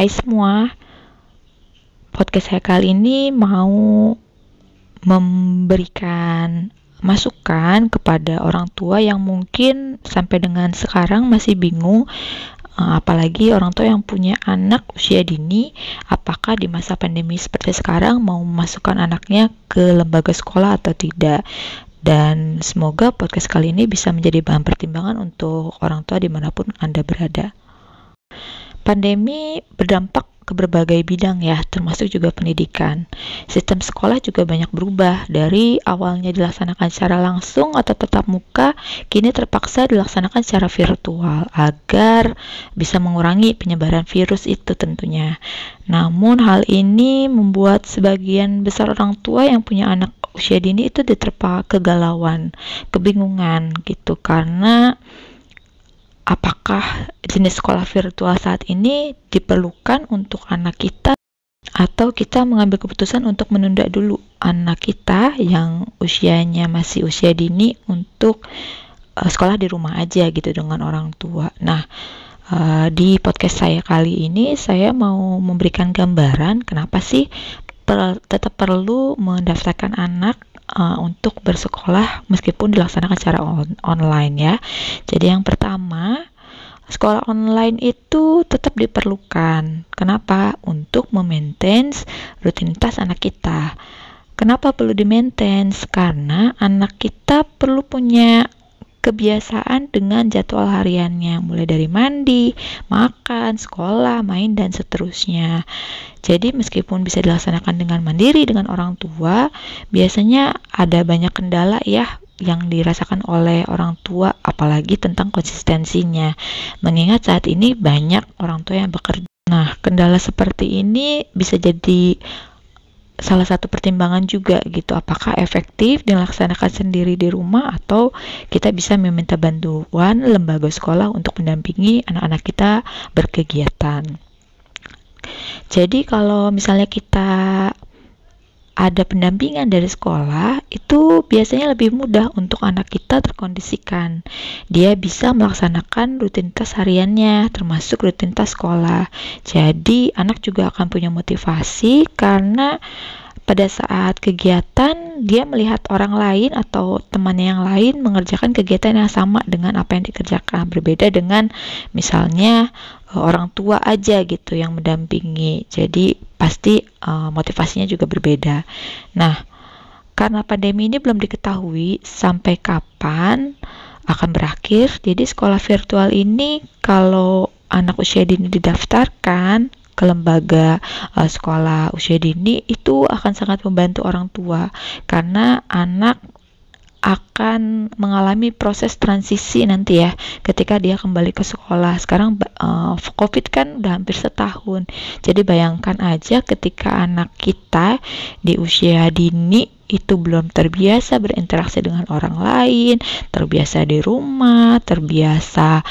Hai semua, podcast saya kali ini mau memberikan masukan kepada orang tua yang mungkin sampai dengan sekarang masih bingung eh, apalagi orang tua yang punya anak usia dini apakah di masa pandemi seperti sekarang mau memasukkan anaknya ke lembaga sekolah atau tidak dan semoga podcast kali ini bisa menjadi bahan pertimbangan untuk orang tua di mana pun Anda berada. Pandemi berdampak ke berbagai bidang ya, termasuk juga pendidikan. Sistem sekolah juga banyak berubah dari awalnya dilaksanakan secara langsung atau tetap muka, kini terpaksa dilaksanakan secara virtual agar bisa mengurangi penyebaran virus itu tentunya. Namun hal ini membuat sebagian besar orang tua yang punya anak usia dini itu diterpa kegalauan, kebingungan gitu karena apakah jenis sekolah virtual saat ini diperlukan untuk anak kita atau kita mengambil keputusan untuk menunda dulu anak kita yang usianya masih usia dini untuk uh, sekolah di rumah aja gitu dengan orang tua. Nah, uh, di podcast saya kali ini saya mau memberikan gambaran kenapa sih tetap perlu mendaftarkan anak uh, untuk bersekolah meskipun dilaksanakan secara on online ya. Jadi yang pertama, sekolah online itu tetap diperlukan. Kenapa? Untuk memaintain rutinitas anak kita. Kenapa perlu di-maintain? Karena anak kita perlu punya kebiasaan dengan jadwal hariannya, mulai dari mandi, makan, sekolah, main, dan seterusnya. Jadi, meskipun bisa dilaksanakan dengan mandiri dengan orang tua, biasanya ada banyak kendala ya yang dirasakan oleh orang tua, apalagi tentang konsistensinya. Mengingat saat ini banyak orang tua yang bekerja. Nah, kendala seperti ini bisa jadi salah satu pertimbangan juga gitu apakah efektif dilaksanakan sendiri di rumah atau kita bisa meminta bantuan lembaga sekolah untuk mendampingi anak-anak kita berkegiatan. Jadi kalau misalnya kita ada pendampingan dari sekolah, itu biasanya lebih mudah untuk anak kita terkondisikan. Dia bisa melaksanakan rutinitas hariannya, termasuk rutinitas sekolah. Jadi, anak juga akan punya motivasi karena pada saat kegiatan dia melihat orang lain atau temannya yang lain mengerjakan kegiatan yang sama dengan apa yang dikerjakan. Berbeda dengan misalnya eh, orang tua aja gitu yang mendampingi. Jadi pasti uh, motivasinya juga berbeda. Nah karena pandemi ini belum diketahui sampai kapan akan berakhir jadi sekolah virtual ini kalau anak usia dini didaftarkan ke lembaga uh, sekolah usia dini itu akan sangat membantu orang tua karena anak akan mengalami proses transisi nanti ya ketika dia kembali ke sekolah. Sekarang uh, COVID kan udah hampir setahun. Jadi bayangkan aja ketika anak kita di usia dini itu belum terbiasa berinteraksi dengan orang lain, terbiasa di rumah, terbiasa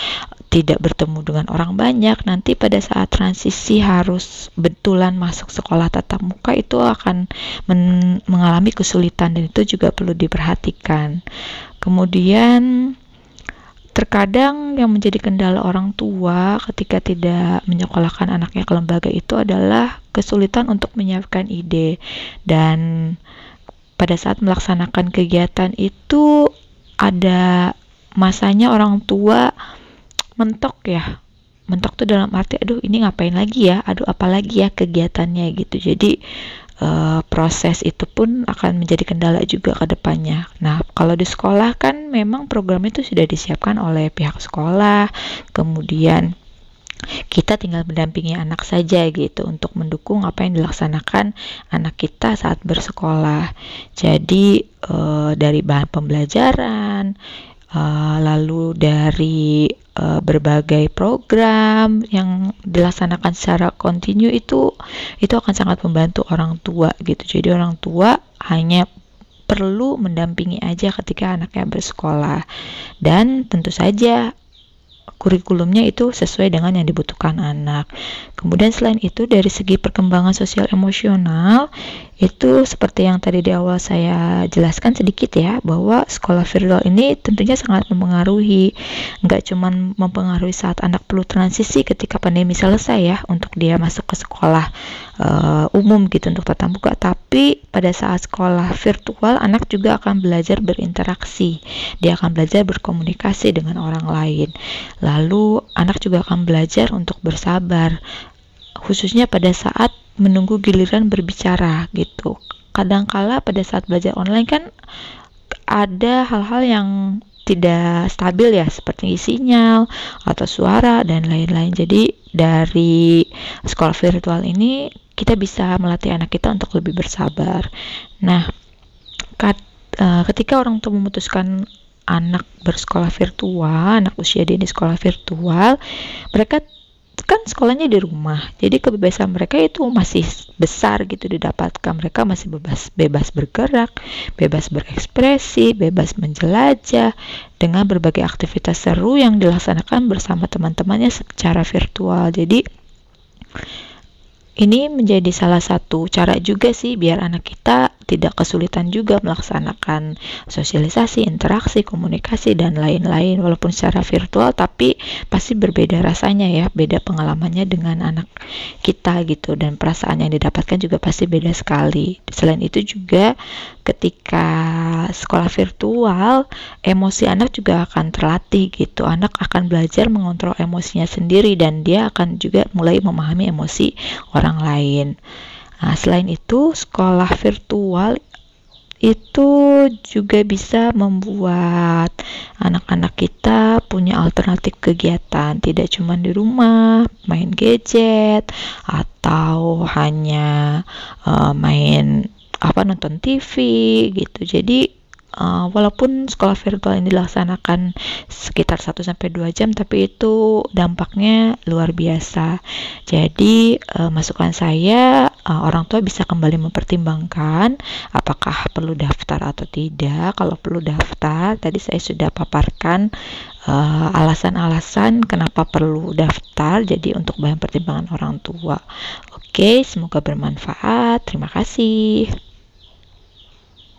tidak bertemu dengan orang banyak, nanti pada saat transisi harus betulan masuk sekolah tatap muka itu akan men mengalami kesulitan dan itu juga perlu diperhatikan. Kemudian terkadang yang menjadi kendala orang tua ketika tidak menyekolahkan anaknya ke lembaga itu adalah kesulitan untuk menyiapkan ide dan pada saat melaksanakan kegiatan itu ada masanya orang tua mentok ya. Mentok tuh dalam arti aduh ini ngapain lagi ya? Aduh apalagi ya kegiatannya? Gitu. Jadi uh, proses itu pun akan menjadi kendala juga ke depannya. Nah kalau di sekolah kan memang program itu sudah disiapkan oleh pihak sekolah. Kemudian kita tinggal mendampingi anak saja gitu untuk mendukung apa yang dilaksanakan anak kita saat bersekolah. Jadi uh, dari bahan pembelajaran, uh, lalu dari uh, berbagai program yang dilaksanakan secara kontinu itu itu akan sangat membantu orang tua gitu. Jadi orang tua hanya perlu mendampingi aja ketika anaknya bersekolah. Dan tentu saja kurikulumnya itu sesuai dengan yang dibutuhkan anak. Kemudian selain itu dari segi perkembangan sosial emosional itu seperti yang tadi di awal saya jelaskan sedikit ya bahwa sekolah virtual ini tentunya sangat mempengaruhi. Nggak cuma mempengaruhi saat anak perlu transisi ketika pandemi selesai ya untuk dia masuk ke sekolah uh, umum gitu untuk tatap muka tapi pada saat sekolah virtual anak juga akan belajar berinteraksi. Dia akan belajar berkomunikasi dengan orang lain lalu anak juga akan belajar untuk bersabar khususnya pada saat menunggu giliran berbicara gitu. Kadangkala pada saat belajar online kan ada hal-hal yang tidak stabil ya seperti sinyal atau suara dan lain-lain. Jadi dari sekolah virtual ini kita bisa melatih anak kita untuk lebih bersabar. Nah, uh, ketika orang tua memutuskan anak bersekolah virtual, anak usia dini sekolah virtual, mereka kan sekolahnya di rumah. Jadi kebebasan mereka itu masih besar gitu didapatkan. Mereka masih bebas bebas bergerak bebas berekspresi bebas menjelajah dengan berbagai aktivitas seru yang dilaksanakan bersama teman-temannya secara virtual. Jadi ini menjadi salah satu cara juga sih biar anak kita tidak kesulitan juga melaksanakan sosialisasi, interaksi, komunikasi dan lain-lain walaupun secara virtual tapi pasti berbeda rasanya ya, beda pengalamannya dengan anak kita gitu dan perasaan yang didapatkan juga pasti beda sekali. Selain itu juga ketika sekolah virtual, emosi anak juga akan terlatih gitu. Anak akan belajar mengontrol emosinya sendiri dan dia akan juga mulai memahami emosi orang lain. Nah, selain itu, sekolah virtual itu juga bisa membuat anak-anak kita punya alternatif kegiatan, tidak cuma di rumah main gadget atau hanya uh, main apa nonton TV gitu. Jadi Uh, walaupun sekolah virtual ini dilaksanakan sekitar 1 sampai 2 jam tapi itu dampaknya luar biasa. Jadi uh, masukan saya uh, orang tua bisa kembali mempertimbangkan apakah perlu daftar atau tidak. Kalau perlu daftar, tadi saya sudah paparkan alasan-alasan uh, kenapa perlu daftar. Jadi untuk bahan pertimbangan orang tua. Oke, semoga bermanfaat. Terima kasih.